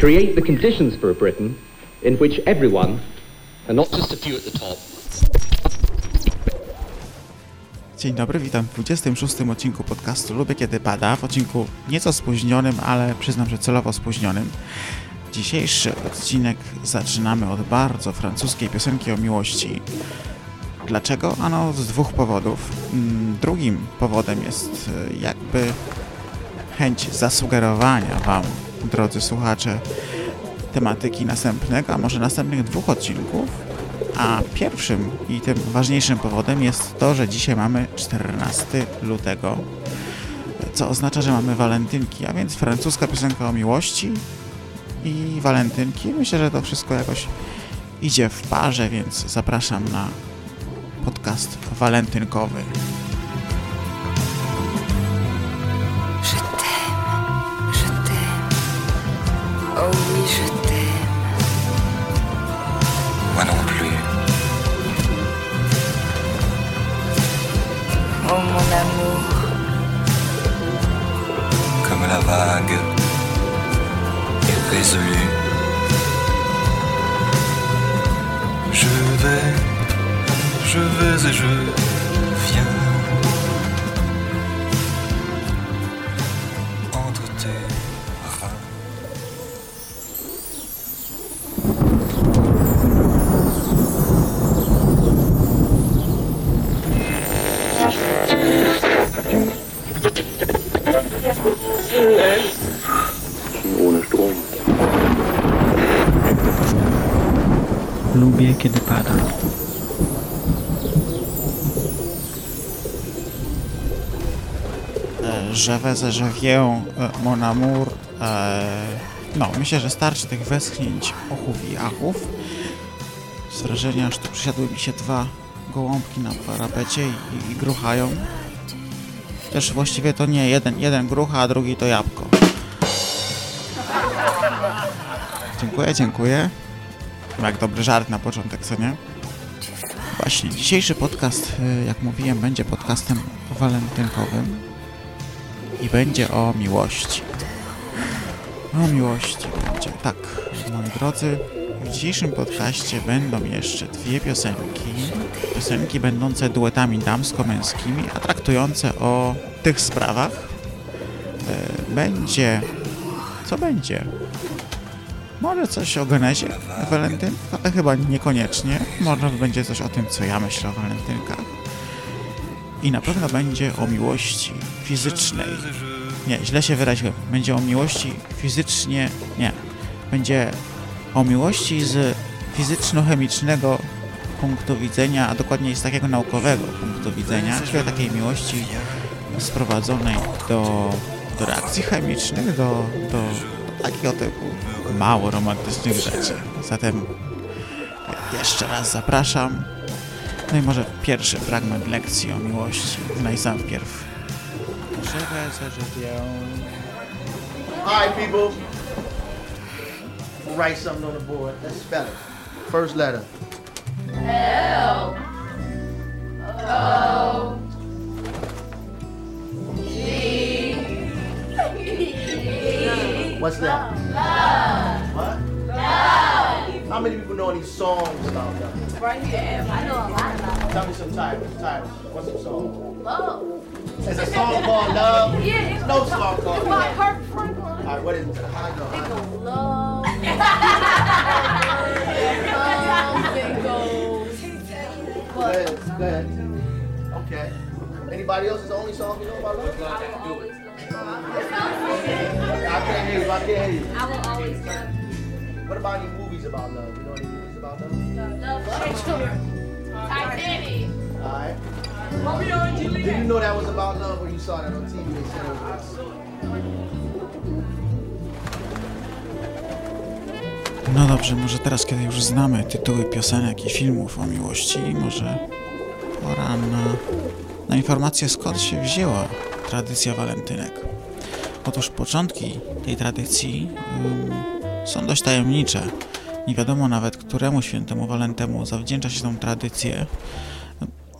create the conditions for a Britain in which everyone, and not just a few at the top, Dzień dobry, witam w 26 odcinku podcastu Lubię Kiedy Pada, w odcinku nieco spóźnionym, ale przyznam, że celowo spóźnionym. Dzisiejszy odcinek zaczynamy od bardzo francuskiej piosenki o miłości. Dlaczego? Ano z dwóch powodów. Mm, Drugim powodem jest e, jakby chęć zasugerowania Wam, drodzy słuchacze, tematyki następnego, a może następnych dwóch odcinków. A pierwszym i tym ważniejszym powodem jest to, że dzisiaj mamy 14 lutego, co oznacza, że mamy walentynki, a więc francuska piosenka o miłości i walentynki. Myślę, że to wszystko jakoś idzie w parze, więc zapraszam na podcast walentynkowy. Oui, je t'aime. Moi non plus. Oh mon amour. Comme la vague est résolue. Je vais, je vais et je viens. E, Je vais et je viens, e, mon amour. E, No, myślę, że starczy tych westchnięć, ochów i achów. Z wrażenia, że tu przysiadły mi się dwa gołąbki na parapecie i, i gruchają. Też właściwie to nie, jeden, jeden grucha, a drugi to jabłko. Dziękuję, dziękuję. Jak dobry żart na początek, co nie? Właśnie, dzisiejszy podcast, y, jak mówiłem, będzie podcastem walentynkowym i będzie o miłości. O miłości będzie. Tak, moi drodzy, w dzisiejszym podcaście będą jeszcze dwie piosenki. Piosenki będące duetami damsko-męskimi, a traktujące o tych sprawach. Y, Będzie... Co będzie? Może coś o genezie walentynka, ale chyba niekoniecznie. Może będzie coś o tym, co ja myślę o walentynkach. I na pewno będzie o miłości fizycznej. Nie, źle się wyraziłem. Będzie o miłości fizycznie... Nie. Będzie o miłości z fizyczno-chemicznego punktu widzenia, a dokładniej z takiego naukowego punktu widzenia, czyli takiej miłości sprowadzonej do, do reakcji chemicznych, do, do takiego typu mało romantycznych rzeczy. Zatem jeszcze raz zapraszam. No i może pierwszy fragment lekcji o miłości. Najpierw. All right, people. We'll write something on the board. Let's spell it. First letter. L. What's that? Love. What? Love. How many people know any songs about love? Right here. I know a lot about Tell me some titles. Titles. What's the song? love. It's a song called Love. Yeah, it's No song called It's by Love. Kirk Franklin. All right, what is it? How you know? They know? go love. love. They go. Go ahead. Okay. Anybody else is the only song you know about love? I will always love. I can't hear you. I can't hear you. I will always love. What about any movies about love? Titanic. Alright. Did you know that was about love when you saw that on TV? They said was. No dobrze, może teraz, kiedy już znamy tytuły piosenek i filmów o miłości, może pora na, na informację, skąd się wzięła tradycja walentynek. Otóż początki tej tradycji ym, są dość tajemnicze. Nie wiadomo nawet, któremu świętemu Walentemu zawdzięcza się tą tradycję.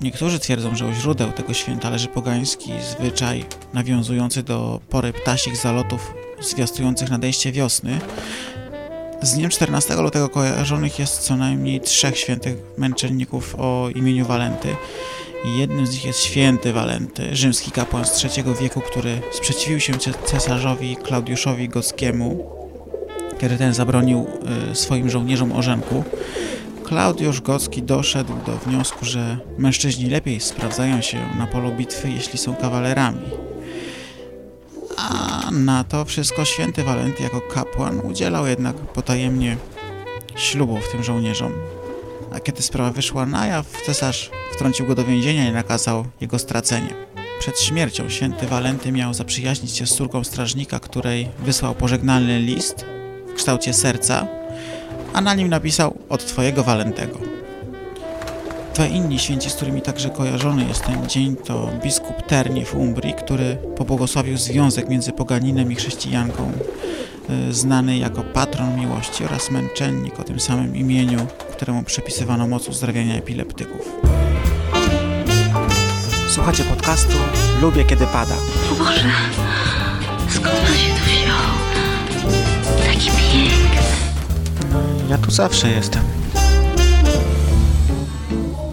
Niektórzy twierdzą, że u źródeł tego święta leży pogański zwyczaj nawiązujący do pory ptasich zalotów zwiastujących nadejście wiosny. Z dniem 14 lutego kojarzonych jest co najmniej trzech świętych męczenników o imieniu Walenty. Jednym z nich jest święty Walenty, rzymski kapłan z III wieku, który sprzeciwił się cesarzowi Klaudiuszowi Gockiemu, kiedy ten zabronił y, swoim żołnierzom orzenku. Klaudiusz Gocki doszedł do wniosku, że mężczyźni lepiej sprawdzają się na polu bitwy, jeśli są kawalerami. A na to wszystko święty Walenty jako kapłan udzielał jednak potajemnie ślubów tym żołnierzom. A kiedy sprawa wyszła na jaw, cesarz wtrącił go do więzienia i nakazał jego stracenie. Przed śmiercią święty Walenty miał zaprzyjaźnić się z córką strażnika, której wysłał pożegnalny list w kształcie serca, a na nim napisał od twojego Walentego. Dwa inni święci, z którymi także kojarzony jest ten dzień, to biskup Terni w Umbrii, który pobłogosławił związek między poganinem i chrześcijanką, y, znany jako patron miłości oraz męczennik o tym samym imieniu, któremu przypisywano moc uzdrawiania epileptyków. Słuchacie podcastu Lubię Kiedy Pada. O Boże, skąd pan się tu wziął? Taki piękny. Ja tu zawsze jestem.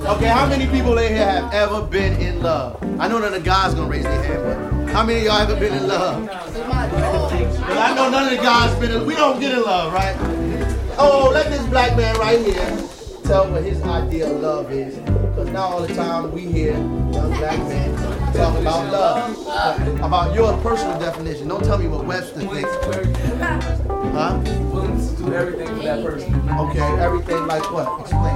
Okay, how many people in here have ever been in love? I know none of the guys gonna raise their hand, but how many of y'all ever been in love? Well, I know none of the guys been in We don't get in love, right? Oh, let this black man right here tell what his idea of love is. Because now all the time we hear young black men talk about love. About your personal definition. Don't tell me what Webster thinks. Huh? Willing to do everything for that person. Okay, everything like what? Explain.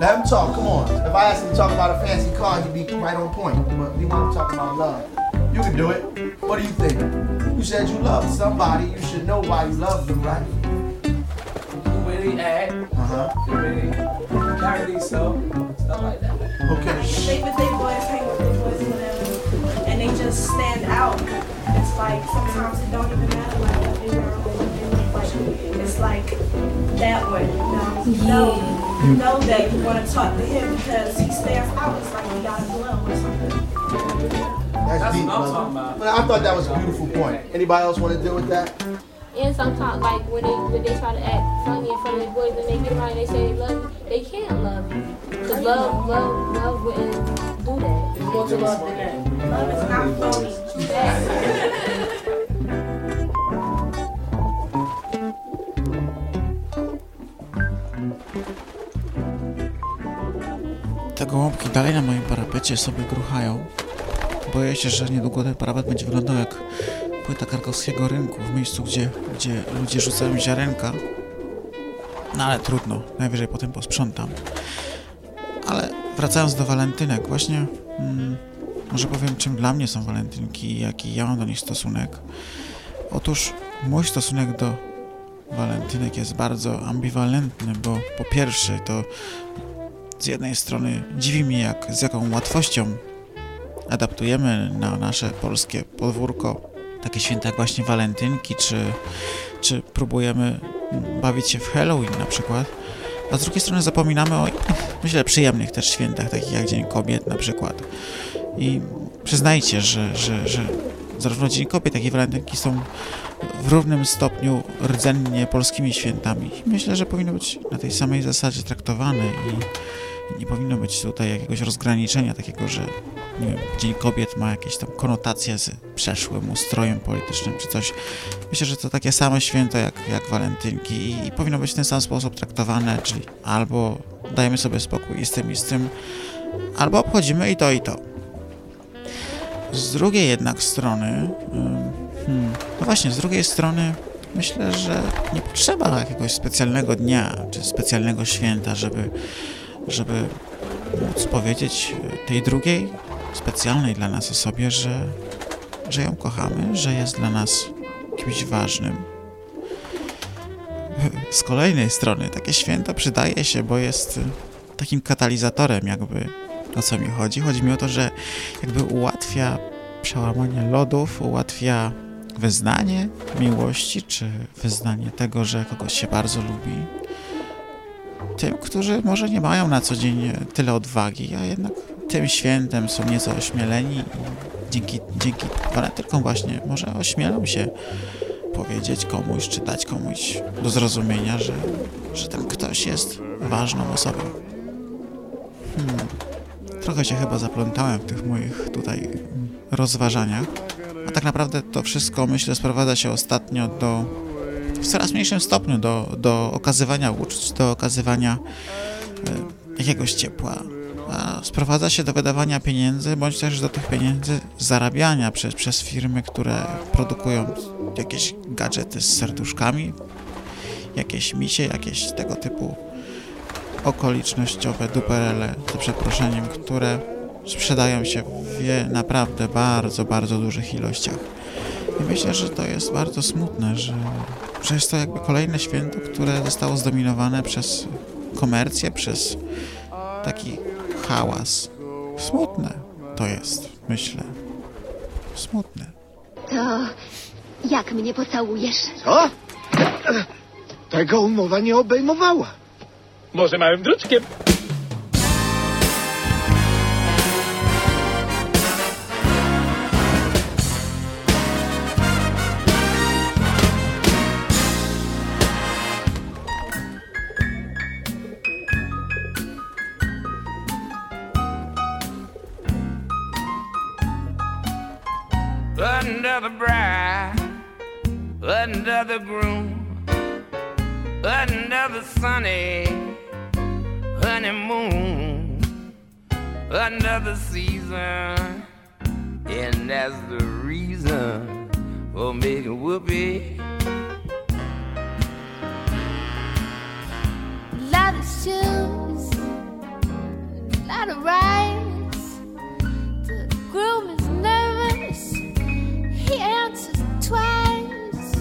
Let him talk, come on. If I asked him to talk about a fancy car, he'd be right on point. But we want to talk about love. You can do it. What do you think? You said you love somebody, you should know why you love them, right? The way they act, Uh-huh. the way they carry themselves, stuff like that. Okay. If they, if they boys hang with their boys, whatever, and they just stand out, it's like sometimes it don't even matter like what they wear or what they look like. It's like that way, you know? You know, you know that you want to talk to him because he stands out. It's like you got a glow or something. That's, That's deep, what I'm brother. talking about. But I thought that was a beautiful point. Anybody else want to deal with that? And sometimes, like when they when they try to act funny in front of the boys and they get around and they say they love you, they can't love you. Cause love, love, love wouldn't do that. It's more to love than that. Love is not phony. gołąbki dalej na moim parapecie sobie gruchają. Boję się, że niedługo ten parapet będzie wyglądał jak płyta krakowskiego rynku, w miejscu, gdzie, gdzie ludzie rzucają ziarenka. No ale trudno, najwyżej potem posprzątam. Ale wracając do walentynek, właśnie mm, może powiem, czym dla mnie są walentynki i jaki ja mam do nich stosunek. Otóż mój stosunek do walentynek jest bardzo ambiwalentny, bo po pierwsze to z jednej strony dziwi mnie, jak z jaką łatwością adaptujemy na nasze polskie podwórko takie święta jak właśnie walentynki, czy, czy próbujemy bawić się w Halloween na przykład, a z drugiej strony zapominamy o, myślę, przyjemnych też świętach, takich jak Dzień Kobiet na przykład. I przyznajcie, że, że, że zarówno Dzień Kobiet, jak i walentynki są w równym stopniu rdzennie polskimi świętami. Myślę, że powinny być na tej samej zasadzie traktowane i nie powinno być tutaj jakiegoś rozgraniczenia takiego, że nie wiem, Dzień Kobiet ma jakieś tam konotacje z przeszłym ustrojem politycznym czy coś. Myślę, że to takie same święto jak, jak walentynki i, i powinno być w ten sam sposób traktowane, czyli albo dajemy sobie spokój i z tym i z tym, albo obchodzimy i to i to. Z drugiej jednak strony, hmm, no właśnie, z drugiej strony myślę, że nie potrzeba jakiegoś specjalnego dnia czy specjalnego święta, żeby żeby móc powiedzieć tej drugiej, specjalnej dla nas osobie, że, że ją kochamy, że jest dla nas kimś ważnym. Z kolejnej strony takie święto przydaje się, bo jest takim katalizatorem jakby o co mi chodzi. Chodzi mi o to, że jakby ułatwia przełamanie lodów, ułatwia wyznanie miłości, czy wyznanie tego, że kogoś się bardzo lubi tym, którzy może nie mają na co dzień tyle odwagi, a jednak tym świętem są nieco ośmieleni dzięki, dzięki walentynkom właśnie może ośmielą się powiedzieć komuś, czy dać komuś do zrozumienia, że, że ten ktoś jest ważną osobą. Hmm. Trochę się chyba zaplątałem w tych moich tutaj rozważaniach. A tak naprawdę to wszystko, myślę, sprowadza się ostatnio do w coraz mniejszym stopniu do, do okazywania uczuć, do okazywania e, jakiegoś ciepła. A sprowadza się do wydawania pieniędzy, bądź też do tych pieniędzy zarabiania przez, przez firmy, które produkują jakieś gadżety z serduszkami, jakieś misie, jakieś tego typu okolicznościowe duperele, za przeproszeniem, które sprzedają się w naprawdę bardzo, bardzo dużych ilościach. I myślę, że to jest bardzo smutne, że, jest to jakby kolejne święto, które zostało zdominowane przez komercję, przez taki hałas. Smutne to jest, myślę. Smutne. To jak mnie pocałujesz? Co? Tego umowa nie obejmowała. Może małym druczkiem? The season, and that's the reason for making whoopee. lot of shoes, lot of rides. The groom is nervous. He answers twice.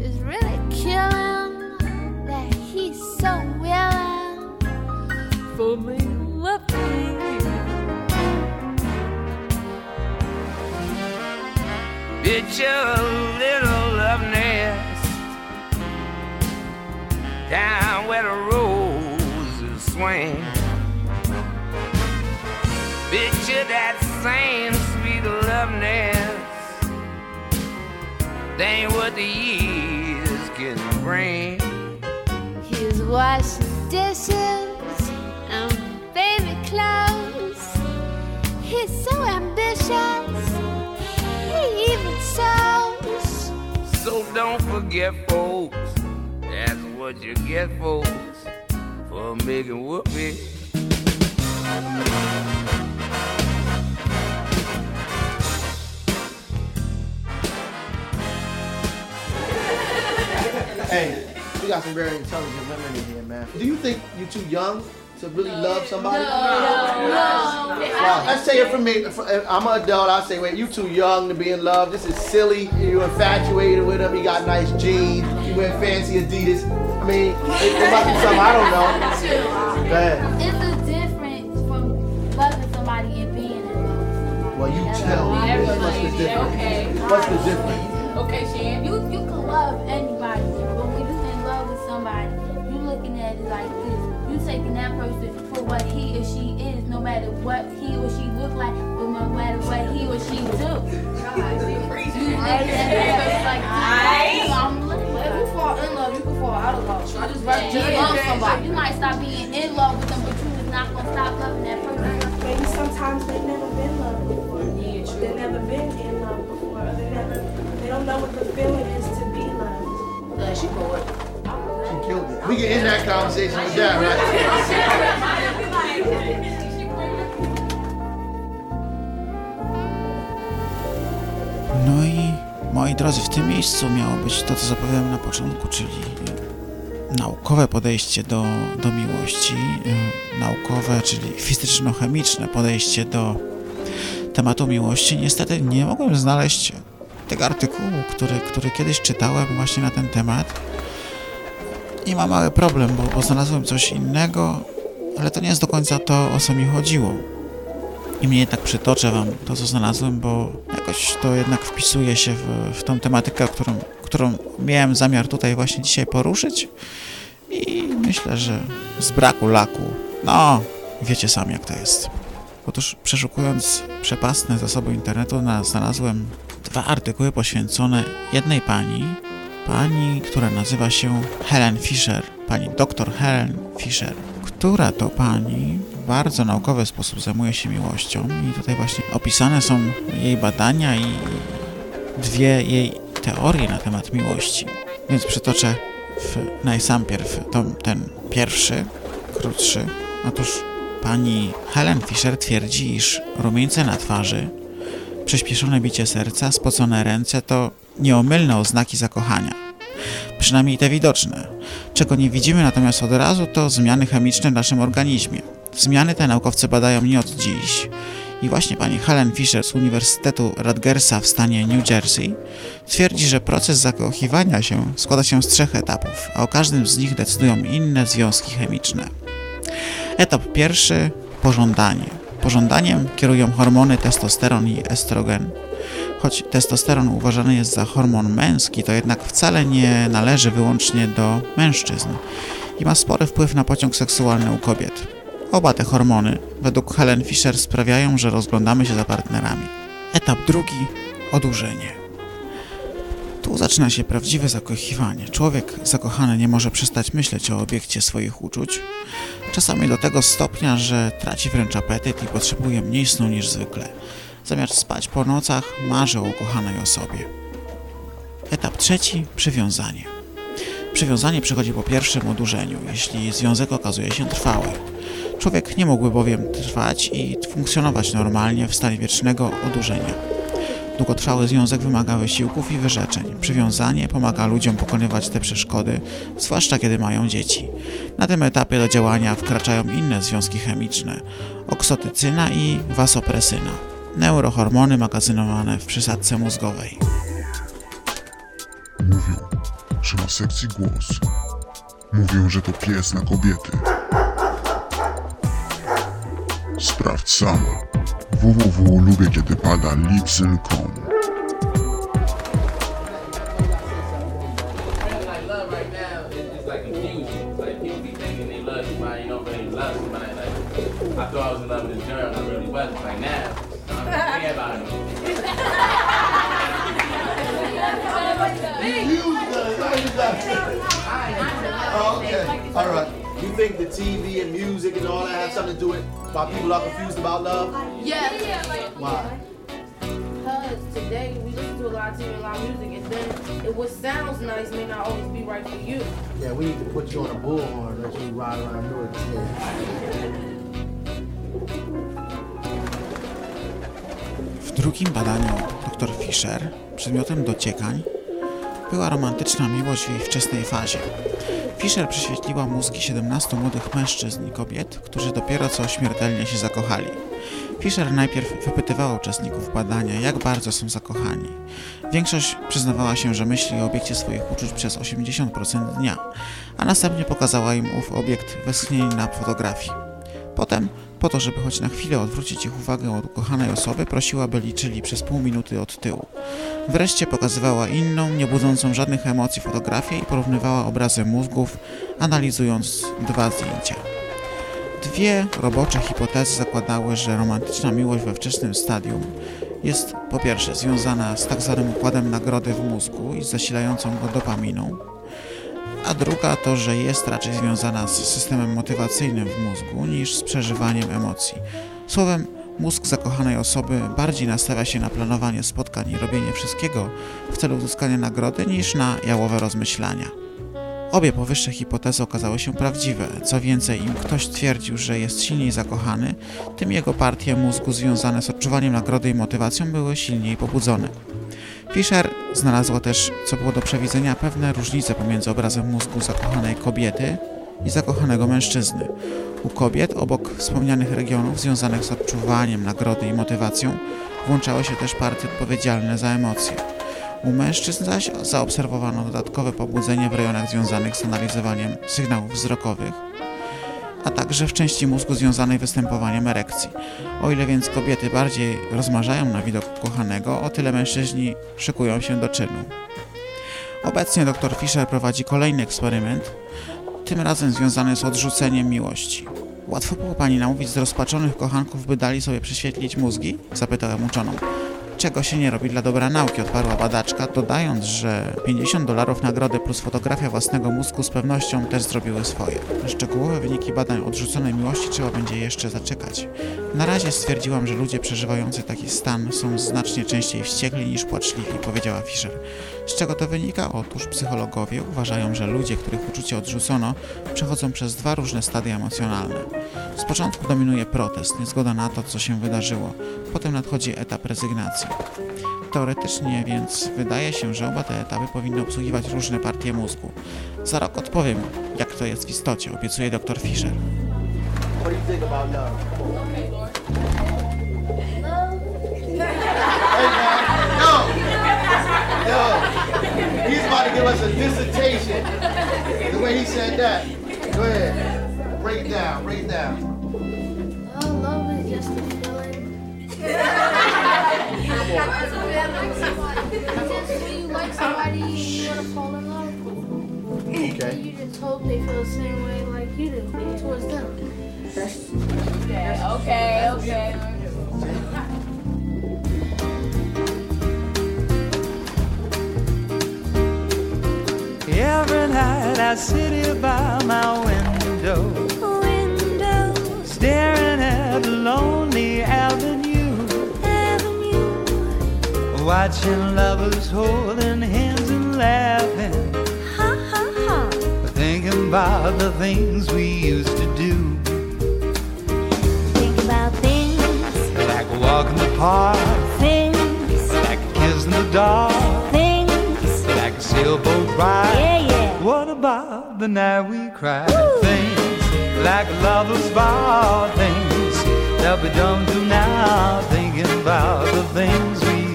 It's really killing that he's so willing for me Picture a little love nest down where the roses swing. Picture that same sweet love nest. That ain't what the years can bring. He's washing dishes and baby clothes. He's so ambitious. He. So don't forget, folks. That's what you get, folks, for making whoopee. Hey, we got some very intelligent women in here, man. Do you think you're too young to really love somebody? No, no, no. Well, let's say it from me. Uh, I'm an adult. I say, wait, you too young to be in love. This is silly. You infatuated with him. He got nice jeans. He wear fancy Adidas. I mean, it, it must be something I don't know. Go ahead. It's a difference from loving somebody and being in love. Well, you tell me. What's the difference? Okay. What's the difference? Okay, Shan. You you can love anybody, but when you're in love with somebody, you're looking at it like this. You taking that person for what he or she is, no matter what he or she look like, but no matter what he or she do. You looking at that like. I'm looking If you fall in love, you can fall out of love. So just Right, just you somebody. You might stop being in love with them, but you is not gonna stop loving that person. Maybe sometimes they've never been loved before. Yeah, true. They've never been in love before. Or they never, they don't know what the feeling is to be loved. Uh, she bored. She killed it. We can end that conversation with that, right? No i moi drodzy, w tym miejscu miało być to, co zapowiadałem na początku, czyli naukowe podejście do, do miłości, y, naukowe, czyli fizyczno-chemiczne podejście do tematu miłości. Niestety nie mogłem znaleźć tego artykułu, który, który kiedyś czytałem właśnie na ten temat. I mam mały problem, bo, bo znalazłem coś innego, ale to nie jest do końca to, o co mi chodziło. I mnie jednak przytoczę wam to, co znalazłem, bo jakoś to jednak wpisuje się w, w tą tematykę, którą, którą miałem zamiar tutaj właśnie dzisiaj poruszyć. I myślę, że z braku laku, no, wiecie sami jak to jest. Otóż przeszukując przepastne zasoby internetu znalazłem dwa artykuły poświęcone jednej pani, pani, która nazywa się Helen Fisher, pani dr Helen Fisher, która to pani w bardzo naukowy sposób zajmuje się miłością i tutaj właśnie opisane są jej badania i dwie jej teorie na temat miłości. Więc przytoczę w, najsampierw ten pierwszy, krótszy. Otóż pani Helen Fisher twierdzi, iż rumieńce na twarzy, przyspieszone bicie serca, spocone ręce to nieomylne oznaki zakochania. Przynajmniej te widoczne. Czego nie widzimy natomiast od razu, to zmiany chemiczne w naszym organizmie. Zmiany te naukowcy badają nie od dziś. I właśnie pani Helen Fisher z Uniwersytetu Rutgersa w stanie New Jersey twierdzi, że proces zakochiwania się składa się z trzech etapów, a o każdym z nich decydują inne związki chemiczne. Etap pierwszy pożądanie. Pożądaniem kierują hormony testosteron i estrogen. Choć testosteron uważany jest za hormon męski, to jednak wcale nie należy wyłącznie do mężczyzn i ma spory wpływ na pociąg seksualny u kobiet. Oba te hormony, według Helen Fisher, sprawiają, że rozglądamy się za partnerami. Etap drugi odurzenie. Tu zaczyna się prawdziwe zakochiwanie. Człowiek zakochany nie może przestać myśleć o obiekcie swoich uczuć, czasami do tego stopnia, że traci wręcz apetyt i potrzebuje mniej snu niż zwykle. Zamiast spać po nocach, marzy o ukochanej osobie. Etap trzeci przywiązanie. Przywiązanie przychodzi po pierwszym odurzeniu, jeśli związek okazuje się trwały. Człowiek nie mógłby bowiem trwać i funkcjonować normalnie w stanie wiecznego odurzenia. Długotrwały związek wymaga wysiłków i wyrzeczeń. Przywiązanie pomaga ludziom pokonywać te przeszkody, zwłaszcza kiedy mają dzieci. Na tym etapie do działania wkraczają inne związki chemiczne oksotycyna i wasopresyna neurohormony magazynowane w przysadce mózgowej. Mówią, że ma sekcji głos. Mówią, że to pies na kobiety. Sprawdź sama. www.lubiekiedy.pada lipsyn.com I thought I was in love with this girl, I really wasn't. Like now, I'm thinking about it. Oh, okay. All right. You think the TV and music and all that have something to do with why people are confused about love? Yeah. Why? Because today we listen to a lot of TV and a lot of music, and then it what sounds nice may not always be right for you. Yeah, we need to put you on a bullhorn and let you ride around Newark. W drugim badaniu dr Fischer przedmiotem dociekań była romantyczna miłość w jej wczesnej fazie. Fischer prześwietliła mózgi 17 młodych mężczyzn i kobiet, którzy dopiero co śmiertelnie się zakochali. Fischer najpierw wypytywała uczestników badania, jak bardzo są zakochani. Większość przyznawała się, że myśli o obiekcie swoich uczuć przez 80% dnia, a następnie pokazała im ów obiekt westchnień na fotografii. Potem, po to, żeby choć na chwilę odwrócić ich uwagę od ukochanej osoby, prosiła, by liczyli przez pół minuty od tyłu. Wreszcie pokazywała inną, nie budzącą żadnych emocji fotografię i porównywała obrazy mózgów, analizując dwa zdjęcia. Dwie robocze hipotezy zakładały, że romantyczna miłość we wczesnym stadium jest po pierwsze związana z tak zwanym układem nagrody w mózgu i zasilającą go dopaminą, a druga to, że jest raczej związana z systemem motywacyjnym w mózgu niż z przeżywaniem emocji. Słowem, mózg zakochanej osoby bardziej nastawia się na planowanie spotkań i robienie wszystkiego w celu uzyskania nagrody niż na jałowe rozmyślania. Obie powyższe hipotezy okazały się prawdziwe. Co więcej, im ktoś twierdził, że jest silniej zakochany, tym jego partie mózgu związane z odczuwaniem nagrody i motywacją były silniej pobudzone. Fischer znalazła też, co było do przewidzenia, pewne różnice pomiędzy obrazem mózgu zakochanej kobiety i zakochanego mężczyzny. U kobiet, obok wspomnianych regionów związanych z odczuwaniem nagrody i motywacją, włączały się też partie odpowiedzialne za emocje. U mężczyzn zaś zaobserwowano dodatkowe pobudzenie w rejonach związanych z analizowaniem sygnałów wzrokowych, a także w części mózgu związanej występowaniem erekcji. O ile więc kobiety bardziej rozmarzają na widok kochanego, o tyle mężczyźni szykują się do czynu. Obecnie dr Fischer prowadzi kolejny eksperyment, tym razem związany z odrzuceniem miłości. Łatwo było pani namówić zrozpaczonych kochanków, by dali sobie prześwietlić mózgi? Zapytałem uczoną. Czego się nie robi dla dobra nauki, odparła badaczka, dodając, że 50 dolarów nagrody plus fotografia własnego mózgu z pewnością też zrobiły swoje. Na szczegółowe wyniki badań odrzuconej miłości trzeba będzie jeszcze zaczekać. Na razie stwierdziłam, że ludzie przeżywający taki stan są znacznie częściej wściekli niż płaczliwi, powiedziała Fischer. Z czego to wynika? Otóż psychologowie uważają, że ludzie, których uczucie odrzucono, przechodzą przez dwa różne stadia emocjonalne. Z początku dominuje protest, niezgoda na to, co się wydarzyło. Potem nadchodzi etap rezygnacji. Teoretycznie więc wydaje się, że oba te etapy powinny obsługiwać różne partie mózgu. Za rok odpowiem, jak to jest w istocie, obiecuje dr Fischer. He's about to give us a dissertation. The way he said that. Go ahead, break it down, break it down. Oh, love is just a feeling. Just when you like somebody, you want to fall in love. Okay. You just hope they feel the same way like you do towards them. Okay, okay, okay. Every night I sit here by my window, Window, watching lovers holding hands and laughing, ha ha ha. thinking about the things we used to do, Think about things, like a walk in the park, things, like a kiss in the dark, things. like a sailboat ride. Yeah, yeah. What about the night we cried? Things like lovers vow, things that we don't do now. Thinking about the things we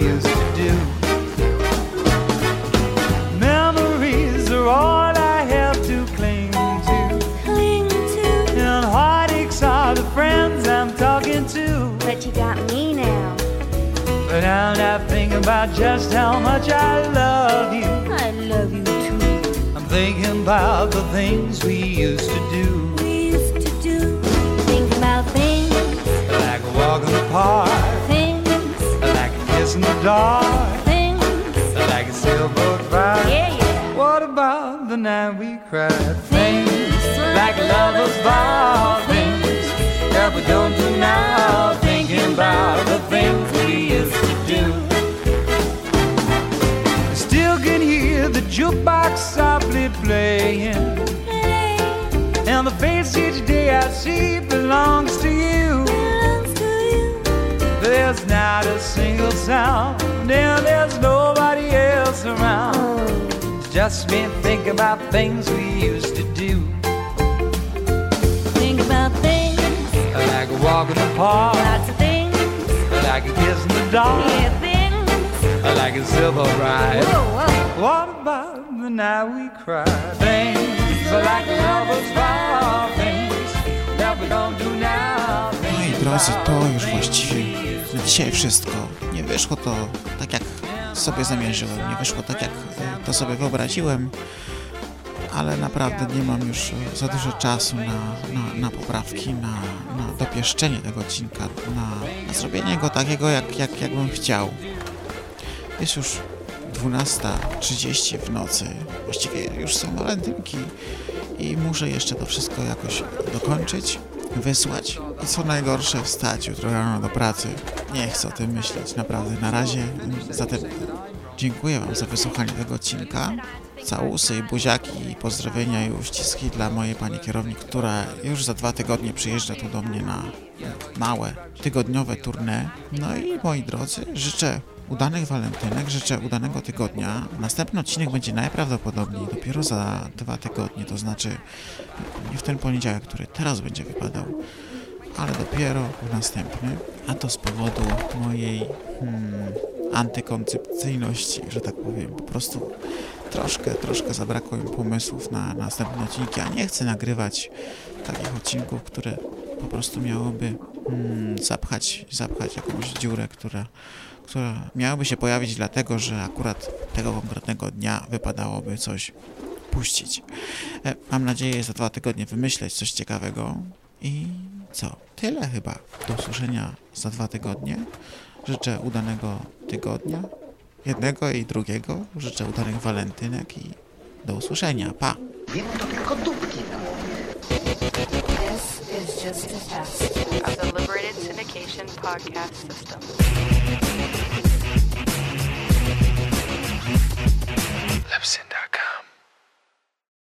all I have to cling to, Cling to, and heartaches are the friends I'm talking to. but you got me now. But I'm not thinking about just how much I love you. I love you too. I'm thinking about the things we used to do. We used to do. Think about things, Like a walk in the park, things, like a kiss in the dark, the night we cried? Things like lovers vow, things that we don't do now. Thinking about the things we used to do. I still can hear the jukebox softly playing. And the face each day I see belongs to you. Belongs to you. There's not a single sound, and there's nobody else around. Just me thinking about things we used to do. Think about things, Like a walk in the park, lots of things. like a kiss in the dark, Yeah, things. like a silver ride. Whoa, whoa. What about the night we cried? Things like lovers vow, things that we don't do now. Moi drodzy, to już właściwie na dzisiaj wszystko. Nie wyszło to tak, jak sobie zamierzyłem, nie wyszło tak, jak e, to sobie wyobraziłem, ale naprawdę nie mam już e, za dużo czasu na, na, na poprawki, na, na dopieszczenie tego odcinka, na, na zrobienie go takiego, jak, jak, jak bym chciał. Jest już 12.30 w nocy, właściwie już są walentynki i muszę jeszcze to wszystko jakoś dokończyć, wysłać i co najgorsze wstać jutro rano do pracy. Nie chcę o tym myśleć, naprawdę, na razie. Zatem dziękuję Wam za wysłuchanie tego odcinka. Całusy i buziaki i pozdrowienia i uściski dla mojej pani kierownik, która już za dwa tygodnie przyjeżdża tu do mnie na małe, tygodniowe tournée. No i moi drodzy, życzę udanych walentynek, życzę udanego tygodnia. Następny odcinek będzie najprawdopodobniej dopiero za dwa tygodnie, to znaczy nie w ten poniedziałek, który teraz będzie wypadał, ale dopiero w następny, a to z powodu mojej hmm, antykoncepcyjności, że tak powiem. Po prostu troszkę, troszkę zabrakło mi pomysłów na następne odcinki, a nie chcę nagrywać takich odcinków, które po prostu miałoby hmm, zapchać, zapchać jakąś dziurę, która, która miałaby się pojawić dlatego, że akurat tego konkretnego dnia wypadałoby coś puścić. E, Mam nadzieję za dwa tygodnie wymyśleć coś ciekawego. I co? Tyle chyba. Do usłyszenia za dwa tygodnie. Życzę udanego tygodnia. Jednego i drugiego. Życzę udanych walentynek i do usłyszenia. Pa! Jemu to tylko dupki na This is just a test of the Liberated Syndication podcast system. Libsyn.com.